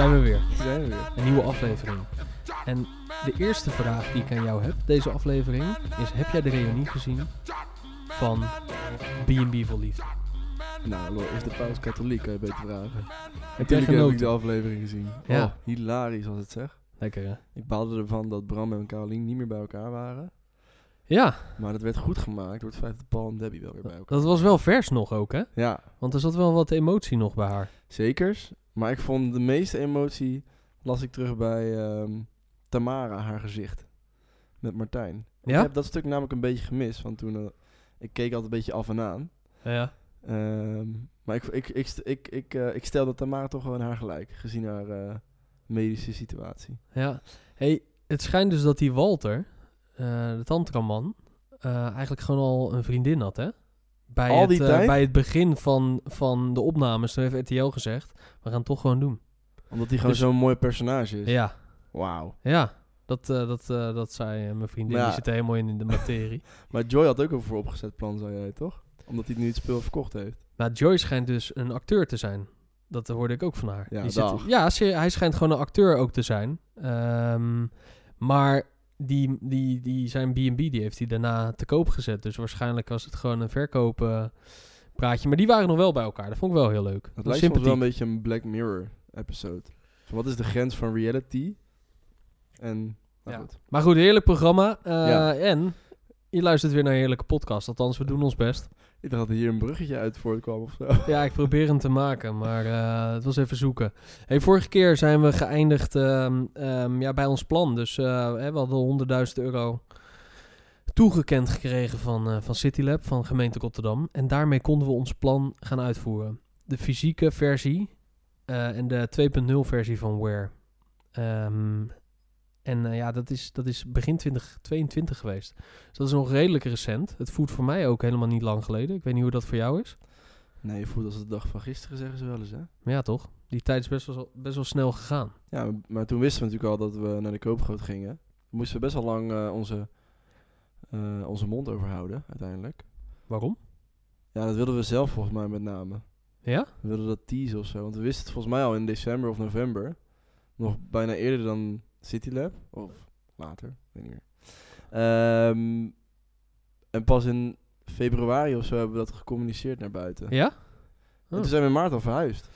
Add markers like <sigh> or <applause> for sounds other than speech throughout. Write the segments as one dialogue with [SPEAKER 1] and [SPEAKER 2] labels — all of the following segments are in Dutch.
[SPEAKER 1] Zijn we weer.
[SPEAKER 2] Zijn we weer.
[SPEAKER 1] Een nieuwe aflevering. En de eerste vraag die ik aan jou heb, deze aflevering, is: heb jij de reunie gezien van B&B voor Liefde?
[SPEAKER 2] Nou, is de paus katholiek, kan je beter vragen. Natuurlijk heb ik de aflevering gezien.
[SPEAKER 1] Ja.
[SPEAKER 2] Oh, hilarisch was het zeg.
[SPEAKER 1] Lekker hè?
[SPEAKER 2] Ik baalde ervan dat Bram en Carolien niet meer bij elkaar waren.
[SPEAKER 1] Ja,
[SPEAKER 2] Maar dat werd goed gemaakt door het feit dat Paul en Debbie wel weer bij elkaar
[SPEAKER 1] dat was wel vers nog ook hè?
[SPEAKER 2] Ja,
[SPEAKER 1] Want er zat wel wat emotie nog bij haar.
[SPEAKER 2] zekers. Maar ik vond de meeste emotie, las ik terug bij ehm, Tamara, haar gezicht. Met Martijn. Ik
[SPEAKER 1] Ja?
[SPEAKER 2] heb dat stuk namelijk een beetje gemist. Want toen, eh, ik keek altijd een beetje af en aan.
[SPEAKER 1] Ja.
[SPEAKER 2] Ehm, maar ik, ik, ik, ik, ik, eh, ik stel dat Tamara toch wel in haar gelijk, gezien haar eh, medische situatie.
[SPEAKER 1] Ja. Hey, het schijnt dus dat die Walter, de tantraman, eigenlijk gewoon al een vriendin had, hè? Bij,
[SPEAKER 2] Al
[SPEAKER 1] het,
[SPEAKER 2] die
[SPEAKER 1] eh,
[SPEAKER 2] tijd?
[SPEAKER 1] bij het begin van, van de opnames, toen heeft RTL gezegd, we gaan het toch gewoon doen.
[SPEAKER 2] Omdat hij gewoon
[SPEAKER 1] Dus-
[SPEAKER 2] zo'n mooi personage is.
[SPEAKER 1] Ja,
[SPEAKER 2] Wauw.
[SPEAKER 1] ja. Dat, eh, dat, eh, dat zei mijn vriendin,
[SPEAKER 2] ja.
[SPEAKER 1] die zit er helemaal in, in de materie. <laughs>
[SPEAKER 2] Maar Joy had ook een vooropgezet plan, zei jij toch? Omdat hij nu het speel verkocht heeft.
[SPEAKER 1] maar Joy schijnt dus een acteur te zijn. Dat hoorde ik ook van haar.
[SPEAKER 2] Ja,
[SPEAKER 1] Die zit- ja hij schijnt gewoon een acteur ook te zijn. Ehm, maar die, die, die zijn B&B die heeft hij daarna te koop gezet. Dus waarschijnlijk was het gewoon een verkooppraatje. maar die waren nog wel bij elkaar. Dat vond ik wel heel leuk.
[SPEAKER 2] Het
[SPEAKER 1] Dat
[SPEAKER 2] lijkt wel een beetje een Black Mirror episode. Wat is de grens van reality? En, nou
[SPEAKER 1] Ja.
[SPEAKER 2] goed.
[SPEAKER 1] Maar goed, heerlijk programma. Eh,
[SPEAKER 2] Ja.
[SPEAKER 1] En je luistert weer naar een heerlijke podcast. Althans, we doen ons best.
[SPEAKER 2] Ik dacht dat hier een bruggetje uit voortkwam of zo.
[SPEAKER 1] Ja, ik probeer hem te maken, maar eh, het was even zoeken. Hey, vorige keer zijn we geëindigd ehm, ehm, ja, bij ons plan. Dus hè, we hadden 100.000 euro toegekend gekregen van, eh, van CityLab, van gemeente Rotterdam. En daarmee konden we ons plan gaan uitvoeren. De fysieke versie en de 2.0 versie van Wear. Ehm, en eh, ja, dat is, dat is begin 2022 geweest. Dus dat is nog redelijk recent. Het voelt voor mij ook helemaal niet lang geleden. Ik weet niet hoe dat voor jou is.
[SPEAKER 2] Nee, je voelt als de dag van gisteren, zeggen ze wel eens, hè?
[SPEAKER 1] Maar ja, toch? Die tijd is best wel, best wel snel gegaan.
[SPEAKER 2] Ja, maar- toen wisten we natuurlijk al dat we naar de koopgroot gingen. Moesten we best wel lang eh, onze, eh, onze mond overhouden, uiteindelijk.
[SPEAKER 1] Waarom?
[SPEAKER 2] Ja, dat wilden we zelf volgens mij met name.
[SPEAKER 1] Ja?
[SPEAKER 2] We wilden dat teasen of zo. Want we wisten het volgens mij al in december of november. Nog bijna eerder dan CityLab. Of later, weet niet meer. Ehm, en pas in februari of zo hebben we dat gecommuniceerd naar buiten.
[SPEAKER 1] Ja?
[SPEAKER 2] En
[SPEAKER 1] Oh.
[SPEAKER 2] toen zijn we in maart al verhuisd.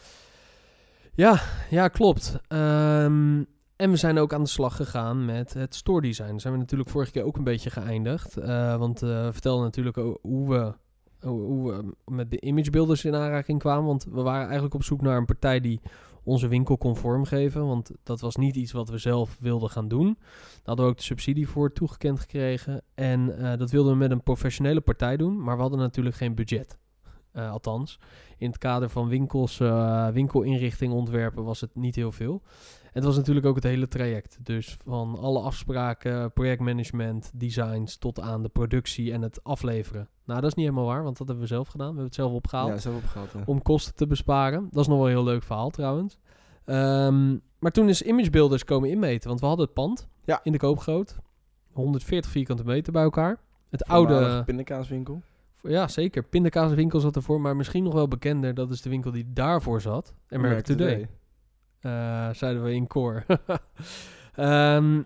[SPEAKER 1] Ja, ja klopt. Ehm, en we zijn ook aan de slag gegaan met het store design. Daar zijn we natuurlijk vorige keer ook een beetje geëindigd. Eh, want eh, we vertelden natuurlijk hoe we, hoe, hoe we met de imagebuilders in aanraking kwamen. Want we waren eigenlijk op zoek naar een partij die onze winkel kon vormgeven. Want dat was niet iets wat we zelf wilden gaan doen. Daar hadden we ook de subsidie voor toegekend gekregen. En eh, dat wilden we met een professionele partij doen. Maar we hadden natuurlijk geen budget. Eh, althans, in het kader van winkels, eh, winkelinrichting ontwerpen was het niet heel veel. En het was natuurlijk ook het hele traject. Dus van alle afspraken, projectmanagement, designs tot aan de productie en het afleveren. Nou, dat is niet helemaal waar, want dat hebben we zelf gedaan. We hebben het zelf opgehaald
[SPEAKER 2] Ja, zelf opgehaald. Ja.
[SPEAKER 1] om kosten te besparen. Dat is nog wel een heel leuk verhaal trouwens. Ehm, maar toen is Imagebuilders komen inmeten, want we hadden het pand
[SPEAKER 2] Ja.
[SPEAKER 1] in de koopgroot. 140 vierkante meter bij elkaar. Het oude,
[SPEAKER 2] pindakaaswinkel.
[SPEAKER 1] ja zeker, pindakaaswinkel zat ervoor, maar misschien nog wel bekender, dat is de winkel die daarvoor zat. American Today. Eh, zeiden we in koor. <laughs> Ehm,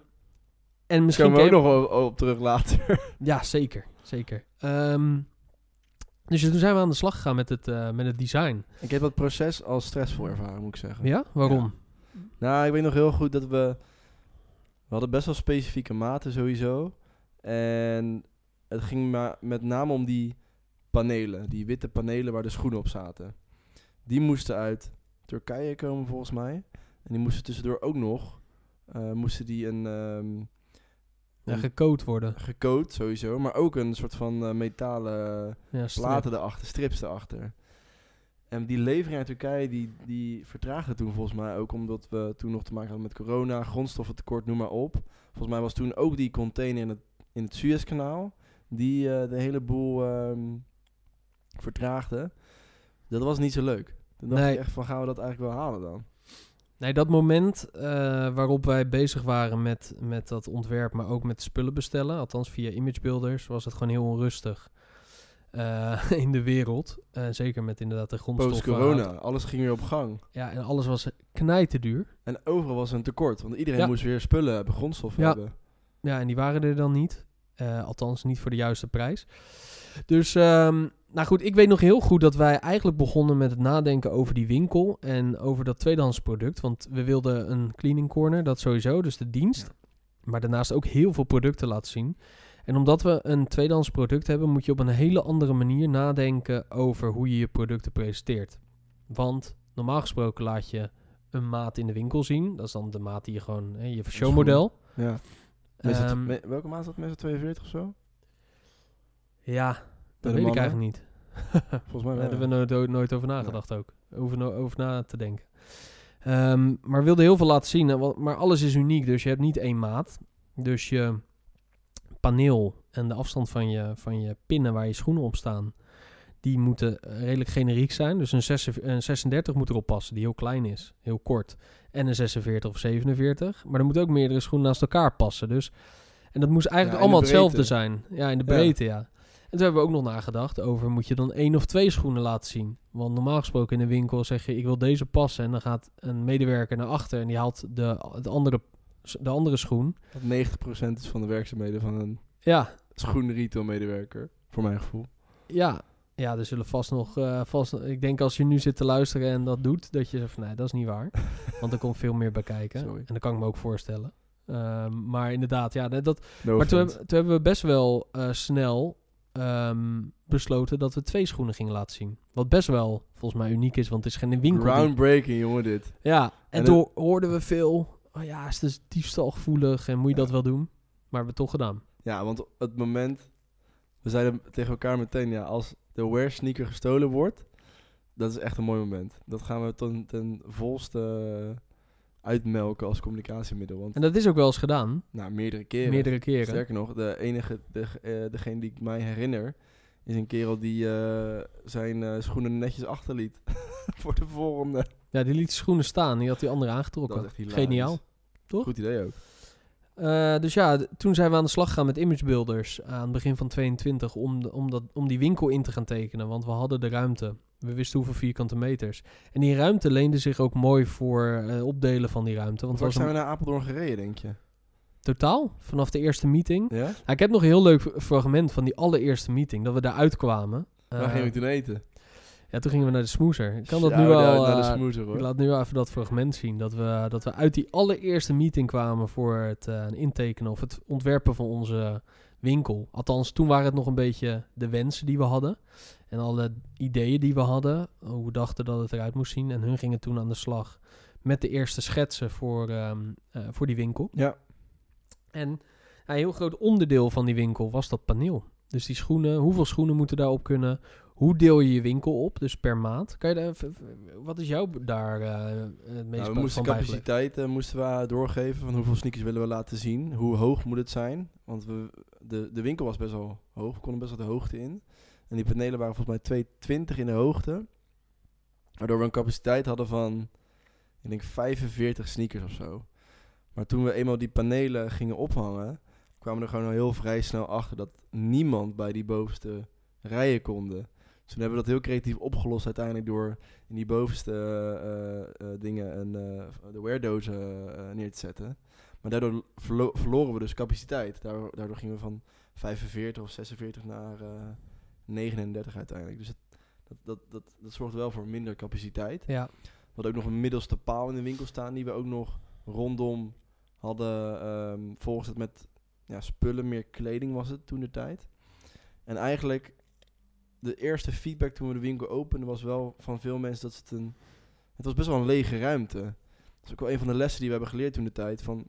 [SPEAKER 1] en misschien
[SPEAKER 2] komen we ook nog op, op terug later. <laughs>
[SPEAKER 1] Ja, zeker. zeker. Ehm, dus toen zijn we aan de slag gegaan met het, eh, met het design.
[SPEAKER 2] ik heb dat proces als stressvol ervaren, moet ik zeggen.
[SPEAKER 1] Ja? Waarom?
[SPEAKER 2] Nou, ik weet nog heel goed dat we... We hadden best wel specifieke maten sowieso. En het ging maar met name om die panelen. Die witte panelen waar de schoenen op zaten. Die moesten uit Turkije komen volgens mij. En die moesten tussendoor ook nog... eh, moesten die een...
[SPEAKER 1] Ja,
[SPEAKER 2] een-
[SPEAKER 1] gecoat worden.
[SPEAKER 2] gecoat sowieso. Maar ook een soort van eh, metalen
[SPEAKER 1] Ja,
[SPEAKER 2] platen erachter, strips erachter. En die levering uit Turkije, die, die vertraagde toen volgens mij ook omdat we toen nog te maken hadden met corona, grondstoffentekort, noem maar op. Volgens mij was toen ook die container in het, in het Suezkanaal, die eh, de hele boel ehm, vertraagde. Dat was niet zo leuk. Toen dacht
[SPEAKER 1] Nee.
[SPEAKER 2] ik echt van, gaan we dat eigenlijk wel halen dan?
[SPEAKER 1] Nee, dat moment eh, waarop wij bezig waren met, met dat ontwerp, maar ook met spullen bestellen, althans via imagebuilders, was het gewoon heel onrustig. eh, <laughs> in de wereld. Eh, zeker met inderdaad de grondstoffen.
[SPEAKER 2] Post-corona, alles ging weer op gang.
[SPEAKER 1] Ja, en alles was knijterduur.
[SPEAKER 2] En overal was een tekort, want iedereen
[SPEAKER 1] Ja.
[SPEAKER 2] moest weer spullen hebben, grondstoffen
[SPEAKER 1] Ja.
[SPEAKER 2] hebben.
[SPEAKER 1] Ja, en die waren er dan niet. Althans, niet voor de juiste prijs. Dus, ehm, nou goed, ik weet nog heel goed dat wij eigenlijk begonnen met het nadenken over die winkel en over dat tweedehands product. Want we wilden een cleaning corner, dat sowieso, dus de dienst. Maar daarnaast ook heel veel producten laten zien. En omdat we een tweedehands product hebben, moet je op een hele andere manier nadenken over hoe je je producten presenteert. Want normaal gesproken laat je een maat in de winkel zien. Dat is dan de maat die je gewoon, hè, je showmodel.
[SPEAKER 2] Ja.
[SPEAKER 1] Ehm,
[SPEAKER 2] welke maand is dat? Meestal 42 of zo?
[SPEAKER 1] Ja, dat
[SPEAKER 2] de
[SPEAKER 1] weet ik eigenlijk niet.
[SPEAKER 2] Volgens mij
[SPEAKER 1] hebben we nooit, nooit- nooit over nagedacht ook. Over, no- over na te denken. Ehm, maar we wilden heel veel laten zien. Maar alles is uniek. Dus je hebt niet één maat. Dus je paneel en de afstand van je, van je pinnen waar je schoenen op staan... die moeten eh, redelijk generiek zijn. Dus een, 46 een 36 moet erop passen, die heel klein is. Heel kort. En een 46 of 47. Maar er moeten ook meerdere schoenen naast elkaar passen. Dus, en dat moest eigenlijk
[SPEAKER 2] Ja,
[SPEAKER 1] allemaal hetzelfde zijn. Ja, in de
[SPEAKER 2] Ja.
[SPEAKER 1] breedte, ja. En toen hebben we ook nog nagedacht over, moet je dan één of twee schoenen laten zien? Want normaal gesproken in de winkel zeg je, ik wil deze passen. En dan gaat een medewerker naar achter en die haalt de, het andere, de andere schoen.
[SPEAKER 2] Dat 90% is van de werkzaamheden van een
[SPEAKER 1] Ja,
[SPEAKER 2] schoen retail medewerker. Voor mijn gevoel.
[SPEAKER 1] ja. Ja, er zullen vast nog, eh, vast, ik denk als je nu zit te luisteren en dat doet, dat je zegt van, nee, dat is niet waar. <laughs> Want er komt veel meer bij kijken.
[SPEAKER 2] Sorry.
[SPEAKER 1] En dat kan ik me ook voorstellen. Ehm, maar inderdaad, ja, dat,
[SPEAKER 2] No
[SPEAKER 1] maar toen, toen hebben we best wel eh, snel ehm, besloten dat we twee schoenen gingen laten zien. Wat best wel volgens mij uniek is, want het is geen winkel.
[SPEAKER 2] Groundbreaking, jongen, dit.
[SPEAKER 1] Ja, en,
[SPEAKER 2] En
[SPEAKER 1] toen hoorden we veel. Oh ja, is dus diefstalgevoelig en moet je
[SPEAKER 2] Ja.
[SPEAKER 1] dat wel doen? Maar we hebben het toch gedaan.
[SPEAKER 2] Ja, want het moment... We zeiden tegen elkaar meteen, ja, als de wear sneaker gestolen wordt... Dat is echt een mooi moment. Dat gaan we ten, ten volste uitmelken als communicatiemiddel. Want,
[SPEAKER 1] En dat is ook wel eens gedaan,
[SPEAKER 2] nou, meerdere keren.
[SPEAKER 1] meerdere keren.
[SPEAKER 2] Sterker nog, de enige, de, eh, degene die ik mij herinner... is een kerel die eh, zijn eh, schoenen netjes achterliet. <laughs> voor de volgende.
[SPEAKER 1] Ja, die liet schoenen staan, die had die andere aangetrokken.
[SPEAKER 2] Hilarisch.
[SPEAKER 1] Geniaal. Toch?
[SPEAKER 2] Goed idee ook.
[SPEAKER 1] Eh, dus ja, d- toen zijn we aan de slag gegaan met imagebuilders aan het begin van 22 om, de- om, dat, om die winkel in te gaan tekenen. Want we hadden de ruimte. We wisten hoeveel vierkante meters. En die ruimte leende zich ook mooi voor eh, opdelen van die ruimte. Want
[SPEAKER 2] waar zijn we naar Apeldoorn gereden, denk je?
[SPEAKER 1] totaal, vanaf de eerste meeting.
[SPEAKER 2] Ja?
[SPEAKER 1] Nou, ik heb nog een heel leuk fragment van die allereerste meeting. Dat we daar uitkwamen.
[SPEAKER 2] Waar
[SPEAKER 1] Eh,
[SPEAKER 2] gingen we toen eten?
[SPEAKER 1] Ja, toen gingen we naar de smoezer. Ik kan dat nu al...
[SPEAKER 2] naar de
[SPEAKER 1] eh,
[SPEAKER 2] smoezer, hoor.
[SPEAKER 1] ik laat nu even dat fragment zien. Dat we, dat we uit die allereerste meeting kwamen voor het eh, intekenen of het ontwerpen van onze winkel. Althans, toen waren het nog een beetje de wensen die we hadden. En alle ideeën die we hadden. Hoe we dachten dat het eruit moest zien. En hun gingen toen aan de slag met de eerste schetsen voor, ehm, eh, voor die winkel.
[SPEAKER 2] Ja.
[SPEAKER 1] En een heel groot onderdeel van die winkel was dat paneel. Dus die schoenen, hoeveel schoenen moeten daarop kunnen? Hoe deel je je winkel op? Dus per maand. Kan je daar, wat is jou daar eh, het meest
[SPEAKER 2] Nou, we moesten capaciteit eh, moesten we doorgeven van hoeveel sneakers willen we laten zien. Hoe hoog moet het zijn? Want we, de, de winkel was best wel hoog. We konden best wel de hoogte in. En die panelen waren volgens mij 2,20 in de hoogte. Waardoor we een capaciteit hadden van, ik denk 45 sneakers of zo. Maar toen we eenmaal die panelen gingen ophangen, kwamen we er gewoon heel vrij snel achter dat niemand bij die bovenste rijen konden. Dus toen hebben we dat heel creatief opgelost uiteindelijk door in die bovenste eh, eh, eh, dingen een, de weardozen neer te zetten. Maar daardoor verlo- verloren we dus capaciteit. Daardoor, daardoor gingen we van 45 of 46 naar eh 39 uiteindelijk. Dus het, dat, dat, dat, dat zorgt wel voor minder capaciteit.
[SPEAKER 1] Ja,
[SPEAKER 2] We hadden ook nog een middelste paal in de winkel staan die we ook nog rondom hadden. ehm volgens het met ja, spullen, meer kleding was het toen de tijd. En eigenlijk de eerste feedback toen we de winkel openden was wel van veel mensen dat het een... Het was best wel een lege ruimte. Dat is ook wel een van de lessen die we hebben geleerd toen de tijd. Van,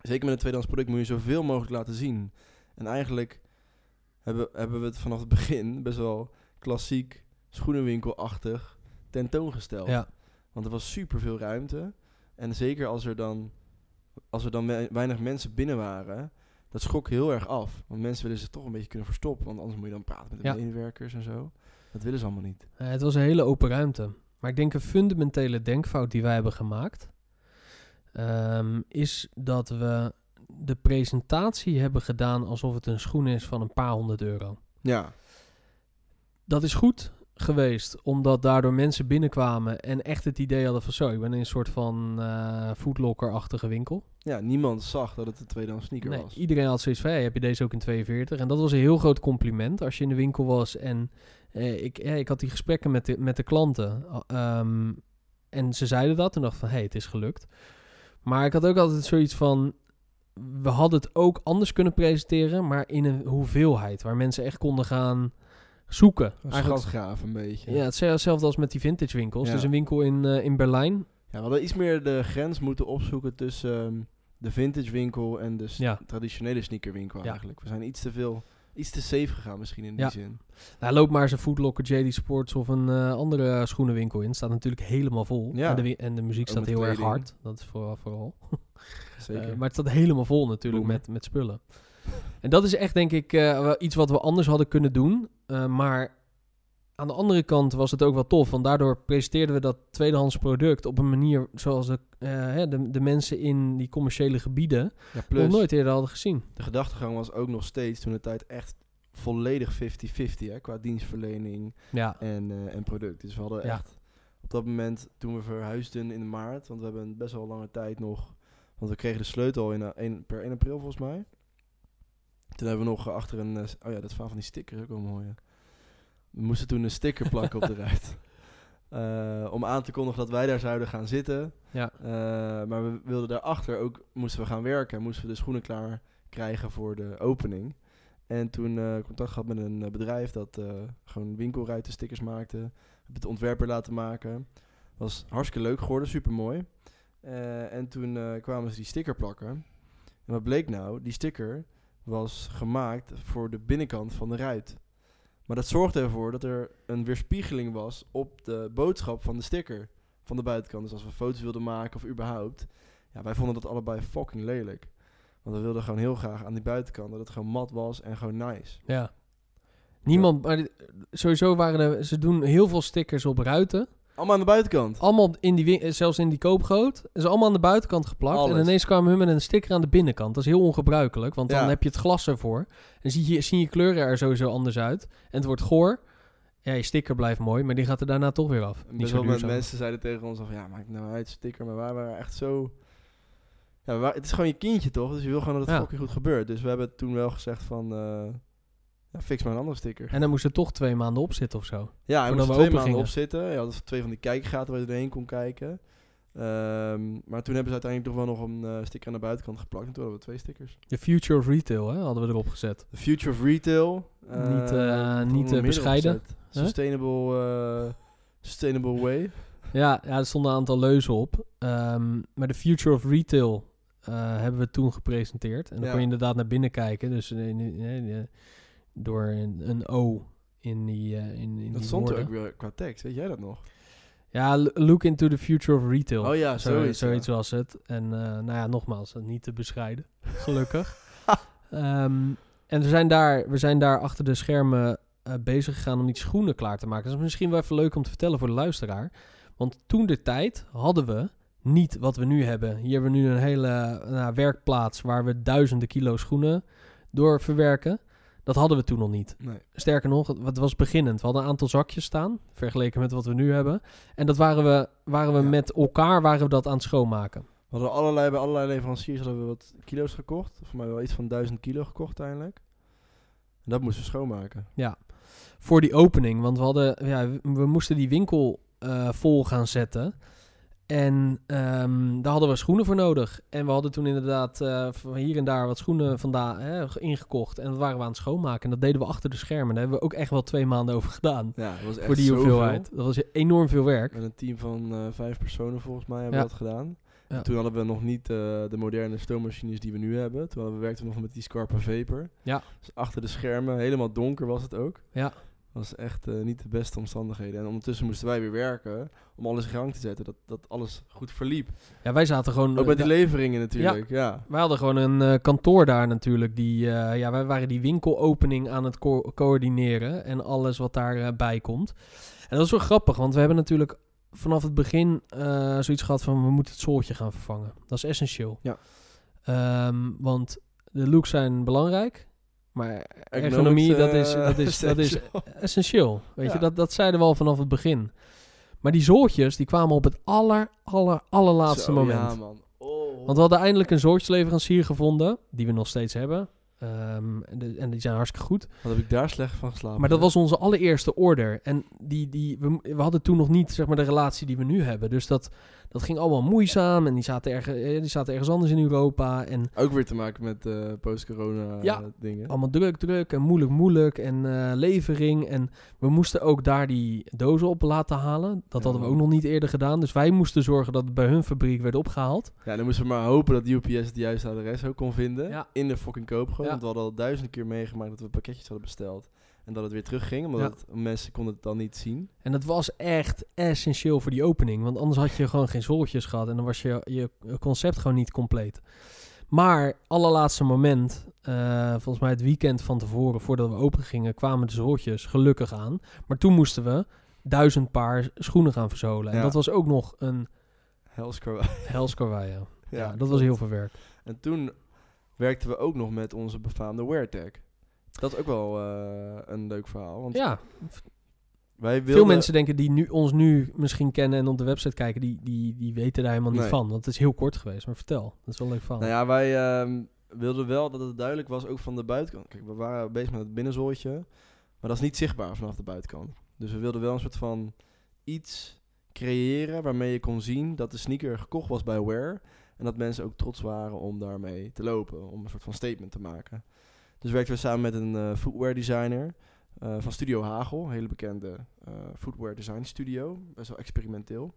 [SPEAKER 2] zeker met een tweedehands product moet je zoveel mogelijk laten zien. En eigenlijk hebben, hebben we het vanaf het begin best wel klassiek schoenenwinkelachtig tentoongesteld.
[SPEAKER 1] ja.
[SPEAKER 2] Want er was super veel ruimte. En zeker als er dan, als er dan we- weinig mensen binnen waren, dat schrok heel erg af. Want mensen willen zich toch een beetje kunnen verstoppen. Want anders moet je dan praten met de
[SPEAKER 1] Ja.
[SPEAKER 2] medewerkers en zo. Dat willen ze allemaal niet.
[SPEAKER 1] Eh, het was een hele open ruimte. Maar ik denk een fundamentele denkfout die wij hebben gemaakt... ehm, is dat we de presentatie hebben gedaan alsof het een schoen is van een paar honderd euro.
[SPEAKER 2] Ja,
[SPEAKER 1] dat is goed geweest, omdat daardoor mensen binnenkwamen en echt het idee hadden van zo, ik ben in een soort van foodlocker-achtige winkel.
[SPEAKER 2] Ja, niemand zag dat het een tweedehands sneaker
[SPEAKER 1] Nee,
[SPEAKER 2] was.
[SPEAKER 1] iedereen had zoiets van, hey, heb je deze ook in 42? En dat was een heel groot compliment als je in de winkel was. En eh, ik, ja, ik had die gesprekken met de, met de klanten. Ehm, en ze zeiden dat en dacht van, hé, hey, het is gelukt. Maar ik had ook altijd zoiets van, we hadden het ook anders kunnen presenteren, maar in een hoeveelheid. Waar mensen echt konden gaan zoeken.
[SPEAKER 2] Schatgraaf een beetje.
[SPEAKER 1] ja, hetzelfde als met die vintage winkels.
[SPEAKER 2] Ja.
[SPEAKER 1] Dus een winkel in, eh, in Berlijn.
[SPEAKER 2] Ja, we hadden iets meer de grens moeten opzoeken tussen ehm, de vintage winkel en de
[SPEAKER 1] Ja.
[SPEAKER 2] traditionele sneakerwinkel
[SPEAKER 1] Ja.
[SPEAKER 2] eigenlijk. We zijn iets te veel, iets te safe gegaan misschien in die
[SPEAKER 1] Ja.
[SPEAKER 2] zin.
[SPEAKER 1] Nou, loop maar eens een Foodlocker, JD Sports of een eh, andere schoenenwinkel in. Staat natuurlijk helemaal vol.
[SPEAKER 2] Ja.
[SPEAKER 1] En, de, en de muziek
[SPEAKER 2] Ook
[SPEAKER 1] staat heel erg hard. Dat is vooral. vooral. <laughs>
[SPEAKER 2] Zeker.
[SPEAKER 1] Eh, maar het staat helemaal vol natuurlijk met, met spullen. En dat is echt denk ik eh, iets wat we anders hadden kunnen doen. Maar aan de andere kant was het ook wel tof. Want daardoor presenteerden we dat tweedehands product op een manier zoals de, eh, de, de mensen in die commerciële gebieden
[SPEAKER 2] ja,
[SPEAKER 1] nog nooit eerder hadden gezien.
[SPEAKER 2] de gedachtegang was ook nog steeds toen de tijd echt volledig 50-50 hè, qua dienstverlening
[SPEAKER 1] Ja,
[SPEAKER 2] en, eh, en product. Dus we hadden
[SPEAKER 1] Ja.
[SPEAKER 2] echt op dat moment toen we verhuisden in maart, want we hebben best wel lange tijd nog, want we kregen de sleutel in, eh, een- per 1 april volgens mij. Toen hebben we nog achter een, oh ja, dat is van die stickers ook wel mooi. We moesten toen een sticker plakken op de ruit. <laughs> Eh, om aan te kondigen dat wij daar zouden gaan zitten.
[SPEAKER 1] ja.
[SPEAKER 2] Eh, maar we wilden daarachter ook, moesten we gaan werken. Moesten we de schoenen klaar krijgen voor de opening. En toen eh, contact gehad met een bedrijf dat gewoon winkelruitenstickers maakte. Heb het ontwerper laten maken. Was hartstikke leuk geworden, super mooi. en toen kwamen ze die sticker plakken. En wat bleek nou? Die sticker was gemaakt voor de binnenkant van de ruit. Maar dat zorgde ervoor dat er een weerspiegeling was op de boodschap van de sticker van de buitenkant. Dus als we foto's wilden maken of überhaupt. Ja, wij vonden dat allebei fucking lelijk. Want we wilden gewoon heel graag aan die buitenkant dat het gewoon mat was en gewoon nice.
[SPEAKER 1] Ja. Niemand, maar sowieso waren er, ze doen heel veel stickers op ruiten.
[SPEAKER 2] Allemaal aan de buitenkant.
[SPEAKER 1] Allemaal in die, win- zelfs in die koopgoot. Is allemaal aan de buitenkant geplakt. En ineens kwamen hun met een sticker aan de binnenkant. Dat is heel ongebruikelijk, want dan
[SPEAKER 2] Ja.
[SPEAKER 1] heb je het glas ervoor. En zie je, zien je kleuren er sowieso anders uit. En het wordt goor. Ja, je sticker blijft mooi, maar die gaat er daarna toch weer af. Niet zo
[SPEAKER 2] mensen zeiden tegen ons van ja, maak nou uit, sticker. Maar wij waren echt zo... Ja, het is gewoon je kindje toch? Dus je wil gewoon dat het
[SPEAKER 1] Ja.
[SPEAKER 2] fucking goed gebeurt. Dus we hebben toen wel gezegd van... eh, ja, fix maar een andere sticker.
[SPEAKER 1] En dan moest er toch twee maanden op zitten of zo.
[SPEAKER 2] Ja, hij moest
[SPEAKER 1] we
[SPEAKER 2] twee maanden
[SPEAKER 1] gingen.
[SPEAKER 2] op zitten. Je had twee van die kijkgaten waar je doorheen kon kijken. Ehm, maar toen hebben ze uiteindelijk toch wel nog een eh, sticker aan de buitenkant geplakt. En toen hadden we twee stickers.
[SPEAKER 1] The Future of Retail hè, hadden we erop gezet.
[SPEAKER 2] The Future of Retail.
[SPEAKER 1] Niet, eh, niet, eh,
[SPEAKER 2] meer
[SPEAKER 1] bescheiden.
[SPEAKER 2] Sustainable, sustainable Way.
[SPEAKER 1] Ja, ja, er stonden een aantal leuzen op. Ehm, maar de Future of Retail hebben we toen gepresenteerd. En dan
[SPEAKER 2] Ja.
[SPEAKER 1] kon je inderdaad naar binnen kijken. Dus in- in- in- door een, een O in die, eh, in, in
[SPEAKER 2] Dat
[SPEAKER 1] die
[SPEAKER 2] stond er ook weer qua tekst. Weet jij dat nog?
[SPEAKER 1] Ja, look into the future of retail.
[SPEAKER 2] Oh ja,
[SPEAKER 1] Zo-
[SPEAKER 2] zoiets, ja.
[SPEAKER 1] was het. En eh, nou ja, nogmaals, niet te bescheiden. <laughs> Gelukkig. <laughs> Ehm, en we zijn, daar, we zijn daar achter de schermen eh, bezig gegaan om die schoenen klaar te maken. Dat is misschien wel even leuk om te vertellen voor de luisteraar. Want toen de tijd hadden we niet wat we nu hebben. Hier hebben we nu een hele nou, werkplaats waar we duizenden kilo schoenen door verwerken. Dat hadden we toen nog niet.
[SPEAKER 2] Nee.
[SPEAKER 1] Sterker nog, het was beginnend. We hadden een aantal zakjes staan, vergeleken met wat we nu hebben. En dat waren we, waren we
[SPEAKER 2] Ja.
[SPEAKER 1] met elkaar waren we dat aan het schoonmaken.
[SPEAKER 2] We hadden allerlei, bij allerlei leveranciers hadden we wat kilo's gekocht. Voor mij wel iets van 1000 kilo gekocht uiteindelijk. En dat moesten we schoonmaken.
[SPEAKER 1] Voor die opening, want we, hadden, ja, we- we moesten die winkel eh, vol gaan zetten. En ehm, daar hadden we schoenen voor nodig. En we hadden toen inderdaad eh, hier en daar wat schoenen vandaan hè, ingekocht. En dat waren we aan het schoonmaken. En dat deden we achter de schermen. Daar hebben we ook echt wel twee maanden over gedaan.
[SPEAKER 2] Ja, dat was echt
[SPEAKER 1] voor die
[SPEAKER 2] zoveel.
[SPEAKER 1] hoeveelheid. Dat was enorm veel werk.
[SPEAKER 2] Met een team van eh, vijf personen volgens mij hebben
[SPEAKER 1] Ja.
[SPEAKER 2] we dat gedaan.
[SPEAKER 1] Ja.
[SPEAKER 2] En toen hadden we nog niet eh, de moderne stoommachines die we nu hebben. Toen we werkten we nog met die Scarpa Vapor.
[SPEAKER 1] Ja.
[SPEAKER 2] Dus achter de schermen, helemaal donker was het ook.
[SPEAKER 1] Ja.
[SPEAKER 2] Was echt eh, niet de beste omstandigheden. En ondertussen moesten wij weer werken om alles in gang te zetten. Dat, dat alles goed verliep.
[SPEAKER 1] Ja, wij zaten gewoon...
[SPEAKER 2] Ook met die
[SPEAKER 1] eh,
[SPEAKER 2] leveringen natuurlijk. Ja.
[SPEAKER 1] Wij hadden gewoon een eh, kantoor daar natuurlijk. Die, ja, wij waren die winkelopening aan het co- coördineren. En alles wat daarbij bij komt. En dat is wel grappig, want we hebben natuurlijk vanaf het begin zoiets gehad van... we moeten het zooltje gaan vervangen. Dat is essentieel.
[SPEAKER 2] Ja.
[SPEAKER 1] Ehm, want de looks zijn belangrijk. Maar ergonomie, dat is,
[SPEAKER 2] eh,
[SPEAKER 1] dat is, dat is <laughs>
[SPEAKER 2] essentieel.
[SPEAKER 1] Weet je, dat, dat zeiden we al vanaf het begin. Maar die zoortjes, die kwamen op het aller, aller, allerlaatste moment.
[SPEAKER 2] Ja, man. Oh.
[SPEAKER 1] Want we hadden eindelijk een zoortjesleverancier gevonden, die we nog steeds hebben. Ehm, en, de- en die zijn hartstikke goed.
[SPEAKER 2] Wat heb ik daar slecht van geslapen.
[SPEAKER 1] Maar dat was onze allereerste order. En die, die, we, we hadden toen nog niet zeg maar, de relatie die we nu hebben. Dus dat, dat ging allemaal moeizaam. En die zaten, erg, eh, die zaten ergens anders in Europa. En
[SPEAKER 2] Ook weer te maken met eh, post-corona
[SPEAKER 1] Ja.
[SPEAKER 2] eh, dingen.
[SPEAKER 1] allemaal druk, druk en moeilijk, moeilijk. En levering. En we moesten ook daar die dozen op laten halen. Dat
[SPEAKER 2] Ja.
[SPEAKER 1] hadden we ook nog niet eerder gedaan. Dus wij moesten zorgen dat het bij hun fabriek werd opgehaald.
[SPEAKER 2] Ja, dan moesten we maar hopen dat UPS het juiste adres ook kon vinden.
[SPEAKER 1] Ja.
[SPEAKER 2] In de fucking.
[SPEAKER 1] Ja.
[SPEAKER 2] Want we hadden al duizend keer meegemaakt dat we pakketjes hadden besteld. En dat het weer terugging, omdat
[SPEAKER 1] Ja.
[SPEAKER 2] het- mensen konden het dan niet zien.
[SPEAKER 1] En dat was echt essentieel voor die opening. Want anders had je gewoon geen zooltjes gehad. En dan was je, je concept gewoon niet compleet. Maar allerlaatste moment, eh, volgens mij het weekend van tevoren, voordat we open gingen, kwamen de zooltjes gelukkig aan. Maar toen moesten we duizend paar schoenen gaan verzolen. En dat was ook nog een helskarwei. Ja. <laughs>
[SPEAKER 2] ja,
[SPEAKER 1] ja, dat was heel veel werk.
[SPEAKER 2] En toen werkten we ook nog met onze befaamde WearTag. Dat is ook wel eh, een leuk verhaal. Want
[SPEAKER 1] Ja,
[SPEAKER 2] wij wilden...
[SPEAKER 1] veel mensen denken die nu, ons nu misschien kennen en op de website kijken, die, die, die weten daar helemaal niet
[SPEAKER 2] Nee.
[SPEAKER 1] van. Want het is heel kort geweest. Maar vertel, dat is wel leuk van.
[SPEAKER 2] Nou ja, wij ehm, wilden wel dat het duidelijk was, ook van de buitenkant. Kijk, we waren bezig met het binnenzoortje, maar dat is niet zichtbaar vanaf de buitenkant. Dus we wilden wel een soort van iets creëren waarmee je kon zien dat de sneaker gekocht was bij Wear. En dat mensen ook trots waren om daarmee te lopen, om een soort van statement te maken. Dus werkten we samen met een eh, footwear designer eh, van Studio Hagel, hele bekende eh, footwear design studio, best wel experimenteel.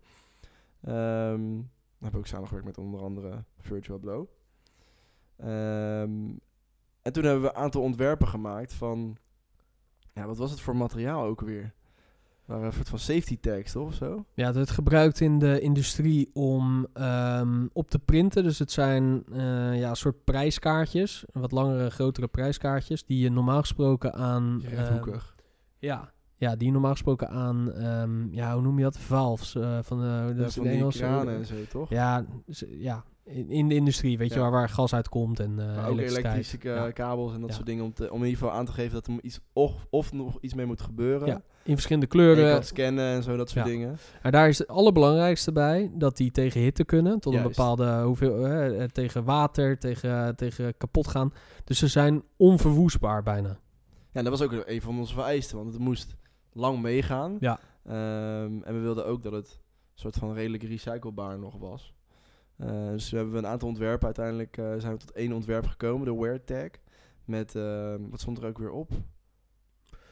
[SPEAKER 2] Ehm we hebben ook samengewerkt met onder andere Virtual Blow. Ehm, en toen hebben we een aantal ontwerpen gemaakt van... Ja, wat was het voor materiaal ook weer? Waren een soort van safety tags, toch? Of zo?
[SPEAKER 1] Ja, het wordt gebruikt in de industrie om ehm, op te printen. Dus het zijn eh, ja, een soort prijskaartjes. Wat langere, grotere prijskaartjes. Die je normaal gesproken aan...
[SPEAKER 2] Rechthoekig.
[SPEAKER 1] ja, ja, die normaal gesproken aan... ehm, ja, hoe noem je dat? Valves. eh, van, de
[SPEAKER 2] Ja,
[SPEAKER 1] dat is
[SPEAKER 2] van
[SPEAKER 1] in
[SPEAKER 2] die
[SPEAKER 1] Engels,
[SPEAKER 2] kranen
[SPEAKER 1] eh,
[SPEAKER 2] en zo, toch?
[SPEAKER 1] Ja, ja in, in de industrie, weet je, waar, waar gas uitkomt en eh
[SPEAKER 2] maar ook
[SPEAKER 1] elektriciteit.
[SPEAKER 2] elektrische eh, kabels en dat soort dingen. Om, te, om in ieder geval aan te geven dat er iets, of, of nog iets mee moet gebeuren.
[SPEAKER 1] Ja, in verschillende
[SPEAKER 2] En
[SPEAKER 1] kleuren.
[SPEAKER 2] scannen en zo, dat soort
[SPEAKER 1] Ja.
[SPEAKER 2] dingen.
[SPEAKER 1] Maar daar is het allerbelangrijkste bij dat die tegen hitte kunnen. Tot een bepaalde hoeveel. eh, tegen water, tegen, tegen kapot gaan. Dus ze zijn onverwoestbaar bijna.
[SPEAKER 2] Ja, en dat was ook een van onze vereisten, want het moest lang meegaan.
[SPEAKER 1] Ja.
[SPEAKER 2] Ehm, en we wilden ook dat het een soort van redelijk recyclebaar nog was. Eh, dus we hebben een aantal ontwerpen. Uiteindelijk eh, zijn we tot één ontwerp gekomen, de Wear Tag. Met, ehm, wat stond er ook weer op?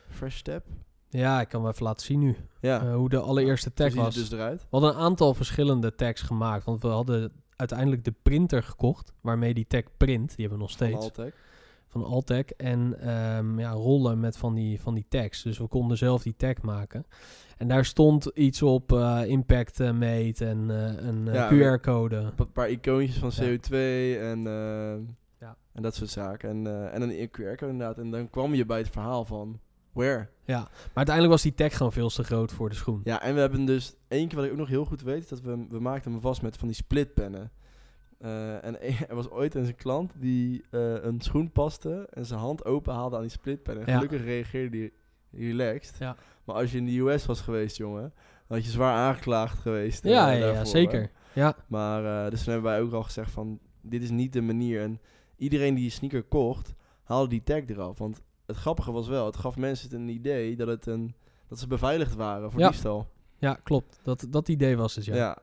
[SPEAKER 2] Fresh Step.
[SPEAKER 1] Ja, ik kan wel even laten zien nu
[SPEAKER 2] Ja,
[SPEAKER 1] eh, hoe de allereerste tag was.
[SPEAKER 2] dus eruit.
[SPEAKER 1] We hadden een aantal verschillende tags gemaakt. Want we hadden uiteindelijk de printer gekocht. Waarmee die tag print. Die hebben we nog
[SPEAKER 2] Van
[SPEAKER 1] steeds.
[SPEAKER 2] Altec.
[SPEAKER 1] Van Altec en ehm, ja, rollen met van die, van die tags. Dus we konden zelf die tag maken. En daar stond iets op eh, impact eh, meet en eh, een
[SPEAKER 2] Ja,
[SPEAKER 1] QR-code.
[SPEAKER 2] Een paar icoontjes van
[SPEAKER 1] Ja.
[SPEAKER 2] CO2 en,
[SPEAKER 1] Ja.
[SPEAKER 2] en dat soort zaken. En, en een QR-code inderdaad. En dan kwam je bij het verhaal van Wear.
[SPEAKER 1] Ja, maar uiteindelijk was die tag gewoon veel te groot voor de schoen.
[SPEAKER 2] Ja, en we hebben dus één keer wat ik ook nog heel goed weet, dat we, we maakten hem vast met van die splitpennen. Eh, en <laughs> er was ooit eens een klant die eh, een schoen paste en zijn hand open haalde aan die splitpennen. En
[SPEAKER 1] Ja.
[SPEAKER 2] gelukkig reageerde hij relaxed.
[SPEAKER 1] Ja.
[SPEAKER 2] Maar als je in de US was geweest, jongen, dan had je zwaar aangeklaagd geweest. eh,
[SPEAKER 1] Ja, ja, zeker. Ja,
[SPEAKER 2] Maar dus toen hebben wij ook al gezegd van, dit is niet de manier. En iedereen die je sneaker kocht, haalde die tag eraf. Want het grappige was wel, het gaf mensen het een idee dat, het een, dat ze beveiligd waren voor diefstal.
[SPEAKER 1] ja klopt. Dat, dat idee was het, ja.
[SPEAKER 2] ja.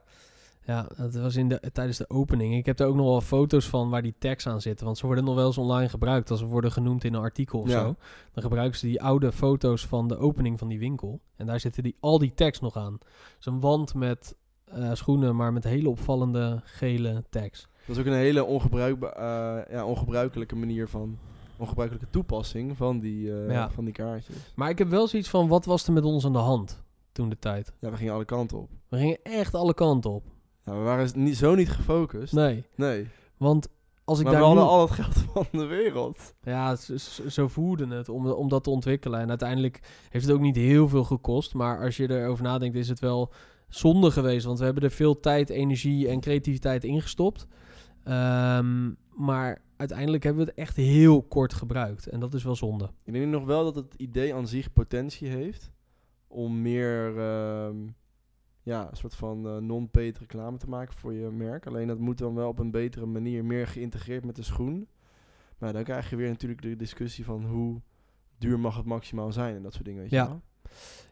[SPEAKER 1] Ja, dat was in de, tijdens de opening. Ik heb er ook nog wel foto's van waar die tags aan zitten. Want ze worden nog wel eens online gebruikt als ze worden genoemd in een artikel of
[SPEAKER 2] Ja.
[SPEAKER 1] zo. Dan gebruiken ze die oude foto's van de opening van die winkel. En daar zitten die, al die tags nog aan. Dus een wand met eh, schoenen, maar met hele opvallende gele tags.
[SPEAKER 2] Dat is ook een hele ongebruikba eh, ja, ongebruikelijke manier van... Ongebruikelijke toepassing van die, eh,
[SPEAKER 1] Ja.
[SPEAKER 2] van die kaartjes.
[SPEAKER 1] Maar ik heb wel zoiets van, wat was er met ons aan de hand toen de tijd?
[SPEAKER 2] Ja, we gingen alle kanten op.
[SPEAKER 1] We gingen echt alle kanten op.
[SPEAKER 2] Ja, we waren niet, zo niet gefocust.
[SPEAKER 1] Nee,
[SPEAKER 2] Nee.
[SPEAKER 1] want als ik
[SPEAKER 2] Maar we
[SPEAKER 1] daar nu...
[SPEAKER 2] hadden al het geld <laughs> van de wereld.
[SPEAKER 1] Ja, zo voelde het om, om dat te ontwikkelen. En uiteindelijk heeft het ook niet heel veel gekost. Maar als je erover nadenkt, is het wel zonde geweest. Want we hebben er veel tijd, energie en creativiteit in gestopt. Ehm, maar uiteindelijk hebben we het echt heel kort gebruikt. En dat is wel zonde.
[SPEAKER 2] Ik denk nog wel dat het idee aan zich potentie heeft om meer, ehm, ja, een soort van eh, non-paid reclame te maken voor je merk. Alleen dat moet dan wel op een betere manier meer geïntegreerd met de schoen. Maar dan krijg je weer natuurlijk de discussie van hoe duur mag het maximaal zijn en dat soort dingen, weet
[SPEAKER 1] Ja.
[SPEAKER 2] je wel.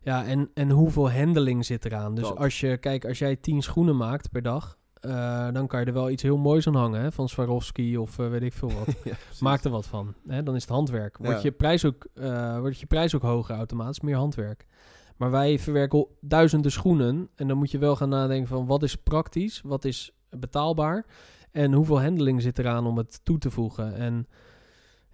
[SPEAKER 1] Ja, en, en hoeveel handling zit eraan? Dus
[SPEAKER 2] Dat.
[SPEAKER 1] als je, kijk, als jij tien schoenen maakt per dag, eh, dan kan je er wel iets heel moois aan hangen, hè? Van Swarovski of eh, weet ik veel wat. <laughs>
[SPEAKER 2] ja.
[SPEAKER 1] Maak er wat van. Hè? Dan is het handwerk. Wordt,
[SPEAKER 2] Ja.
[SPEAKER 1] je prijs ook, wordt je prijs ook hoger automatisch, meer handwerk. Maar wij verwerken duizenden schoenen. En dan moet je wel gaan nadenken van wat is praktisch, wat is betaalbaar. En hoeveel handling zit eraan om het toe te voegen. En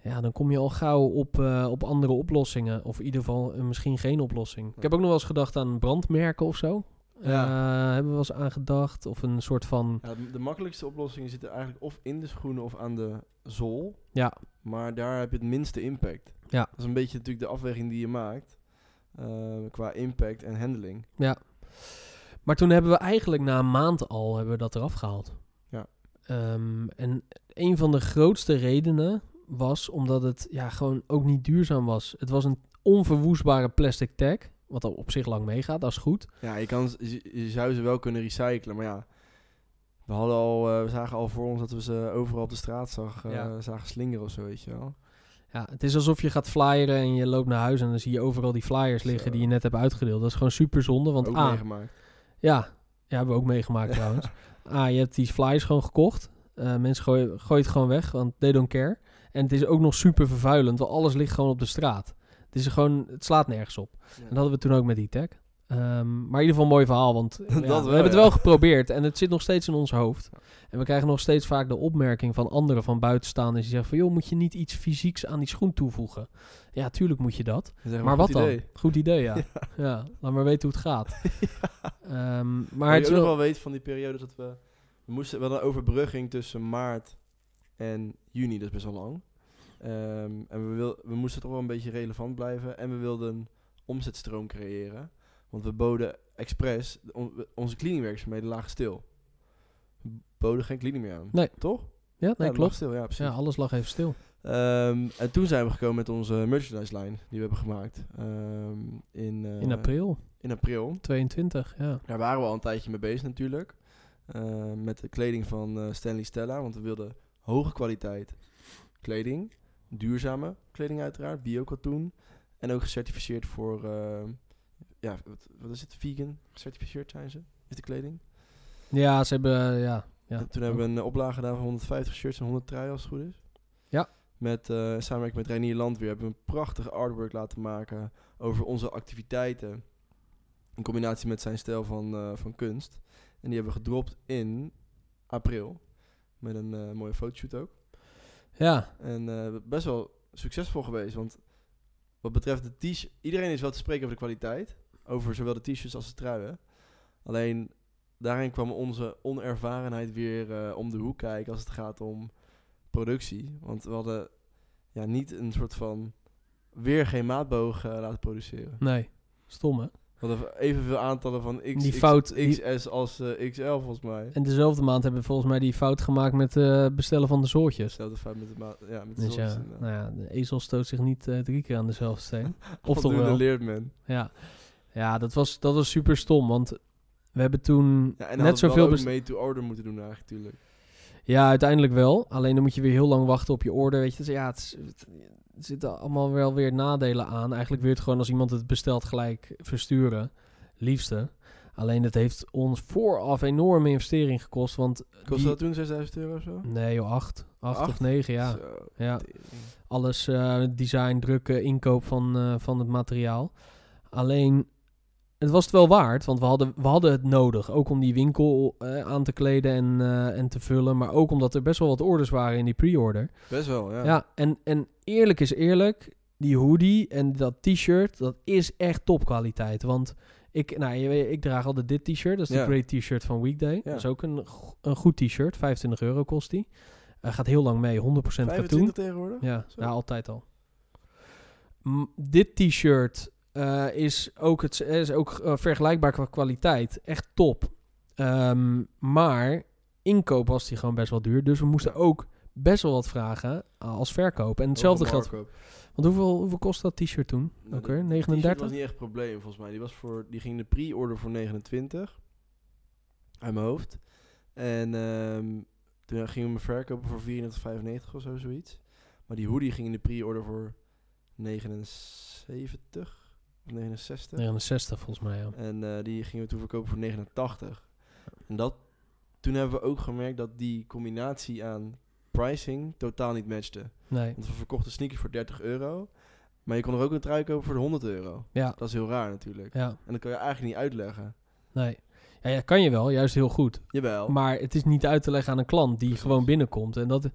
[SPEAKER 1] ja, dan kom je al gauw op, eh, op andere oplossingen. Of in ieder geval eh, misschien geen oplossing. Ik heb ook nog wel eens gedacht aan brandmerken of zo.
[SPEAKER 2] Ja.
[SPEAKER 1] Eh, hebben we wel eens aan gedacht. Of een soort van...
[SPEAKER 2] Ja, de makkelijkste oplossingen zitten eigenlijk of in de schoenen of aan de zool.
[SPEAKER 1] Ja,
[SPEAKER 2] Maar daar heb je het minste impact.
[SPEAKER 1] Ja.
[SPEAKER 2] Dat is een beetje natuurlijk de afweging die je maakt. Eh, qua impact en handling.
[SPEAKER 1] Ja. Maar toen hebben we eigenlijk na een maand al hebben we dat eraf gehaald.
[SPEAKER 2] Ja.
[SPEAKER 1] Ehm, en een van de grootste redenen was omdat het ja, gewoon ook niet duurzaam was. Het was een onverwoestbare plastic tag. Wat al op zich lang meegaat, dat is goed.
[SPEAKER 2] Ja, je, kan, z- je, je zou ze wel kunnen recyclen, maar ja. We, hadden al, eh, we zagen al voor ons dat we ze overal op de straat zag, eh,
[SPEAKER 1] Ja.
[SPEAKER 2] zagen slingeren of zo, weet je wel.
[SPEAKER 1] Ja, het is alsof je gaat flyeren en je loopt naar huis en dan zie je overal die flyers liggen
[SPEAKER 2] Zo.
[SPEAKER 1] die je net hebt uitgedeeld. Dat is gewoon super zonde, want
[SPEAKER 2] Ook
[SPEAKER 1] A,
[SPEAKER 2] meegemaakt.
[SPEAKER 1] Ja, ja, hebben we ook meegemaakt <laughs> trouwens. Ah, je hebt die flyers gewoon gekocht. Eh, mensen gooien, gooien het gewoon weg, want they don't care. En het is ook nog super vervuilend, want alles ligt gewoon op de straat. Het, is gewoon, het slaat nergens op. En dat hadden we toen ook met die tag. Ehm, maar in ieder geval een mooi verhaal, want <laughs> ja, we hebben het wel geprobeerd. En het zit nog steeds in ons hoofd. En we krijgen nog steeds vaak de opmerking van anderen van buitenstaanders... die zeggen van, joh, moet je niet iets fysieks aan die schoen toevoegen? Ja, tuurlijk moet je dat. Maar wat dan? Goed idee, <laughs> ja.
[SPEAKER 2] Ja.
[SPEAKER 1] laat maar weten hoe het gaat. <laughs> Ehm, maar
[SPEAKER 2] Maar
[SPEAKER 1] het
[SPEAKER 2] je ook nog
[SPEAKER 1] wel...
[SPEAKER 2] wel weet van die periode dat we... We moesten wel een overbrugging tussen maart en juni, dat is best wel lang. Ehm, en we, wil, we moesten toch wel een beetje relevant blijven. En we wilden een omzetstroom creëren. Want we boden expres... on- onze cleaningwerkzaamheden lagen stil. We boden geen cleaning meer aan.
[SPEAKER 1] Nee.
[SPEAKER 2] Toch?
[SPEAKER 1] Ja,
[SPEAKER 2] Ja,
[SPEAKER 1] nee,
[SPEAKER 2] dat lag
[SPEAKER 1] klopt.
[SPEAKER 2] stil, ja, precies.
[SPEAKER 1] Ja, alles lag even stil.
[SPEAKER 2] Ehm, en toen zijn we gekomen met onze merchandise line die we hebben gemaakt. ehm, in, eh,
[SPEAKER 1] In april
[SPEAKER 2] In april.
[SPEAKER 1] 22, ja.
[SPEAKER 2] Daar waren we al een tijdje mee bezig natuurlijk. Eh, met de kleding van eh, Stanley Stella. Want we wilden hoge kwaliteit kleding. Duurzame kleding uiteraard. Bio-katoen. En ook gecertificeerd voor... ja, wat, wat is het? Vegan gecertificeerd zijn ze? Is de kleding?
[SPEAKER 1] Ja, ze hebben, eh, ja. ja.
[SPEAKER 2] En toen hebben we een oplage gedaan van 150 shirts en 100 truien als het goed is.
[SPEAKER 1] Ja.
[SPEAKER 2] Met eh samenwerking met Reinier Landweer hebben we een prachtige artwork laten maken over onze activiteiten. In combinatie met zijn stijl van, eh, van kunst. En die hebben we gedropt in april. Met een mooie fotoshoot ook.
[SPEAKER 1] Ja,
[SPEAKER 2] En best wel succesvol geweest. Want wat betreft de t-shirt... Iedereen is wel te spreken over de kwaliteit. Over zowel de t-shirts als de truien. Alleen daarin kwam onze onervarenheid weer eh, om de hoek kijken als het gaat om productie. Want we hadden ja, niet een soort van... Weer geen maatboog eh, laten produceren.
[SPEAKER 1] nee. Stom, hè?
[SPEAKER 2] We hadden evenveel aantallen van X,
[SPEAKER 1] Die
[SPEAKER 2] X-
[SPEAKER 1] fout- die-
[SPEAKER 2] XS als eh, XL volgens mij.
[SPEAKER 1] En dezelfde maand hebben we volgens mij die fout gemaakt met het bestellen van de zoortjes.
[SPEAKER 2] Hetzelfde fout met de maat. Ja, met de
[SPEAKER 1] Dus ja. nou ja, de ezel stoot zich niet drie keer aan dezelfde steen. <laughs> Of toch wel?
[SPEAKER 2] leert men.
[SPEAKER 1] Ja, ja dat, was, dat was super stom, want we hebben toen
[SPEAKER 2] Ja, en
[SPEAKER 1] net zoveel... best-
[SPEAKER 2] mee to order moeten doen eigenlijk, natuurlijk.
[SPEAKER 1] Ja, uiteindelijk wel. Alleen dan moet je weer heel lang wachten op je order. Weet je, dus ja, het, is- het, er zitten allemaal wel weer nadelen aan. Eigenlijk wil je het gewoon als iemand het bestelt gelijk versturen. Liefste. Alleen het heeft ons vooraf enorme investering gekost. Want
[SPEAKER 2] Kostte
[SPEAKER 1] die-
[SPEAKER 2] dat toen 6000 euro of zo?
[SPEAKER 1] Nee joh, acht. Acht,
[SPEAKER 2] Acht?
[SPEAKER 1] of negen, ja.
[SPEAKER 2] Zo,
[SPEAKER 1] ja. Alles eh, design, drukken, inkoop van, eh, van het materiaal. Alleen, het was het wel waard, want we hadden, we hadden het nodig. Ook om die winkel eh, aan te kleden en, eh, en te vullen. Maar ook omdat er best wel wat orders waren in die pre-order.
[SPEAKER 2] Best wel, ja.
[SPEAKER 1] Ja, en, en eerlijk is eerlijk, die hoodie en dat t-shirt, dat is echt topkwaliteit. Want ik, nou, je weet, ik draag altijd dit t-shirt, dat is
[SPEAKER 2] Ja.
[SPEAKER 1] de Great T-shirt van Weekday.
[SPEAKER 2] Ja.
[SPEAKER 1] Dat is ook een, een goed t-shirt, 25 euro kost die. Gaat heel lang mee, 100% katoen.
[SPEAKER 2] 25 tegenwoordig?
[SPEAKER 1] Ja, altijd al. M- dit t-shirt eh, is ook, het, is ook eh, vergelijkbaar qua kwaliteit. Echt top. Ehm, maar inkoop was die gewoon best wel duur. Dus we moesten ook best wel wat vragen als verkoop. En hetzelfde geldt. Want hoeveel, hoeveel kost dat t-shirt toen?
[SPEAKER 2] Nou, t-shirt
[SPEAKER 1] 39?
[SPEAKER 2] was niet echt een probleem volgens mij. Die, was voor, die ging in de pre-order voor 29. Uit mijn hoofd. En ehm, toen gingen we hem verkopen voor 34,95 of zo, zoiets. Maar die hoodie ging in de pre-order voor 79 of 69.
[SPEAKER 1] 69 volgens mij, ja.
[SPEAKER 2] En eh, die gingen we toen verkopen voor 89. En dat, toen hebben we ook gemerkt dat die combinatie aan pricing totaal niet matchte.
[SPEAKER 1] Nee.
[SPEAKER 2] Want we verkochten sneakers voor 30 euro. Maar je kon er ook een trui kopen voor de 100 euro.
[SPEAKER 1] Ja,
[SPEAKER 2] Dat is heel raar natuurlijk.
[SPEAKER 1] ja,
[SPEAKER 2] En dat kan je eigenlijk niet uitleggen.
[SPEAKER 1] nee. Ja, ja, kan je wel, juist heel goed.
[SPEAKER 2] Jawel.
[SPEAKER 1] Maar het is niet uit te leggen aan een klant die
[SPEAKER 2] Precies.
[SPEAKER 1] gewoon binnenkomt. En dat,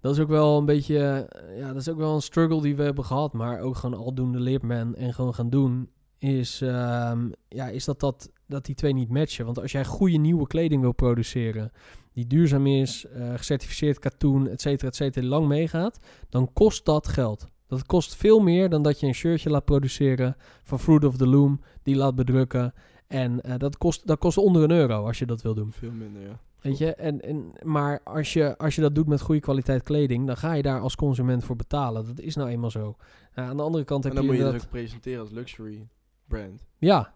[SPEAKER 1] dat is ook wel een beetje, ja, dat is ook wel een struggle die we hebben gehad. Maar ook gewoon aldoende leert men en gewoon gaan doen. Is, ehm, ja, is dat, dat, dat die twee niet matchen. Want als jij goede nieuwe kleding wil produceren, die duurzaam is, eh, gecertificeerd katoen, et cetera, et cetera, lang meegaat, dan kost dat geld. Dat kost veel meer dan dat je een shirtje laat produceren van Fruit of the Loom, die laat bedrukken. En eh, dat, kost, dat kost onder een euro als je dat wil doen.
[SPEAKER 2] Veel minder, ja.
[SPEAKER 1] Weet je, en, en, maar als je, als je dat doet met goede kwaliteit kleding, dan ga je daar als consument voor betalen. Dat is nou eenmaal zo. Nou, aan de andere kant
[SPEAKER 2] En
[SPEAKER 1] heb
[SPEAKER 2] dan
[SPEAKER 1] je
[SPEAKER 2] moet je dat
[SPEAKER 1] inderdaad-
[SPEAKER 2] ook presenteren als luxury brand.
[SPEAKER 1] Ja,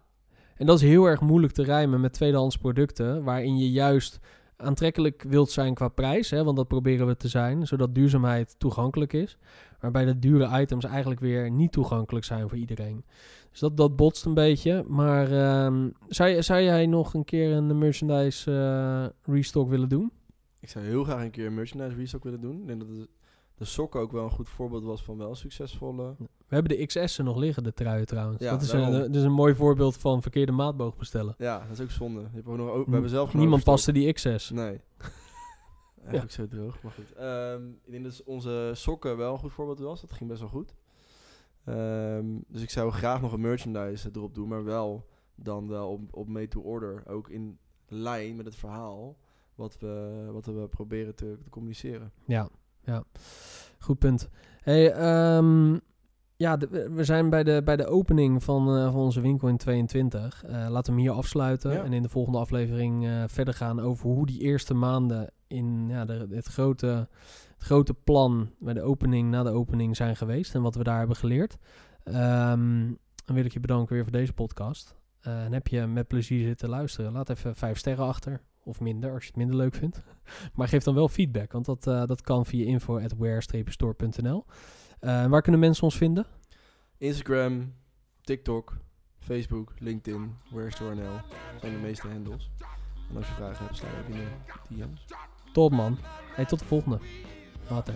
[SPEAKER 1] en dat is heel erg moeilijk te rijmen met tweedehands producten, waarin je juist aantrekkelijk wilt zijn qua prijs, hè, want dat proberen we te zijn, zodat duurzaamheid toegankelijk is. Waarbij de dure items eigenlijk weer niet toegankelijk zijn voor iedereen. Dus dat, dat botst een beetje. Maar ehm, zou, zou jij nog een keer een merchandise eh, restock willen doen?
[SPEAKER 2] Ik zou heel graag een keer een merchandise restock willen doen. Ik denk dat de, de sokken ook wel een goed voorbeeld was van wel succesvolle...
[SPEAKER 1] We hebben de XS'en nog liggen, de truien trouwens.
[SPEAKER 2] Ja,
[SPEAKER 1] dat is
[SPEAKER 2] daarom.
[SPEAKER 1] een, dat is een mooi voorbeeld van verkeerde maatboog bestellen.
[SPEAKER 2] Ja, dat is ook zonde. Je hebt ook nog, we hebben zelf
[SPEAKER 1] Niemand paste die XS.
[SPEAKER 2] Nee. <laughs> Eigenlijk zo droog, maar goed. Ehm, ik denk dat onze sokken wel een goed voorbeeld was. Dat ging best wel goed. Ehm, dus ik zou graag nog een merchandise erop doen, maar wel dan wel op, op made to order. Ook in lijn met het verhaal wat we, wat we proberen te, te communiceren.
[SPEAKER 1] Ja, ja. Goed punt. Hey, ehm, ja, de- we- zijn bij de, bij de opening van, eh, van onze winkel in 22. Eh, laten we hem hier afsluiten
[SPEAKER 2] Ja.
[SPEAKER 1] en in de volgende aflevering eh, verder gaan over hoe die eerste maanden in ja, de, het, grote, het grote plan bij de opening, na de opening zijn geweest en wat we daar hebben geleerd. Ehm, dan wil ik je bedanken weer voor deze podcast. En heb je met plezier zitten luisteren, laat even vijf sterren achter. Of minder, als je het minder leuk vindt. <laughs> Maar geef dan wel feedback, want dat, eh, dat kan via info.where-store.nl. Eh, waar kunnen mensen ons vinden?
[SPEAKER 2] Instagram, TikTok, Facebook, LinkedIn, WhereStoreNL zijn de meeste handles. En als je vragen hebt, sla je de DM's.
[SPEAKER 1] Top man. Hey, tot de volgende. Later.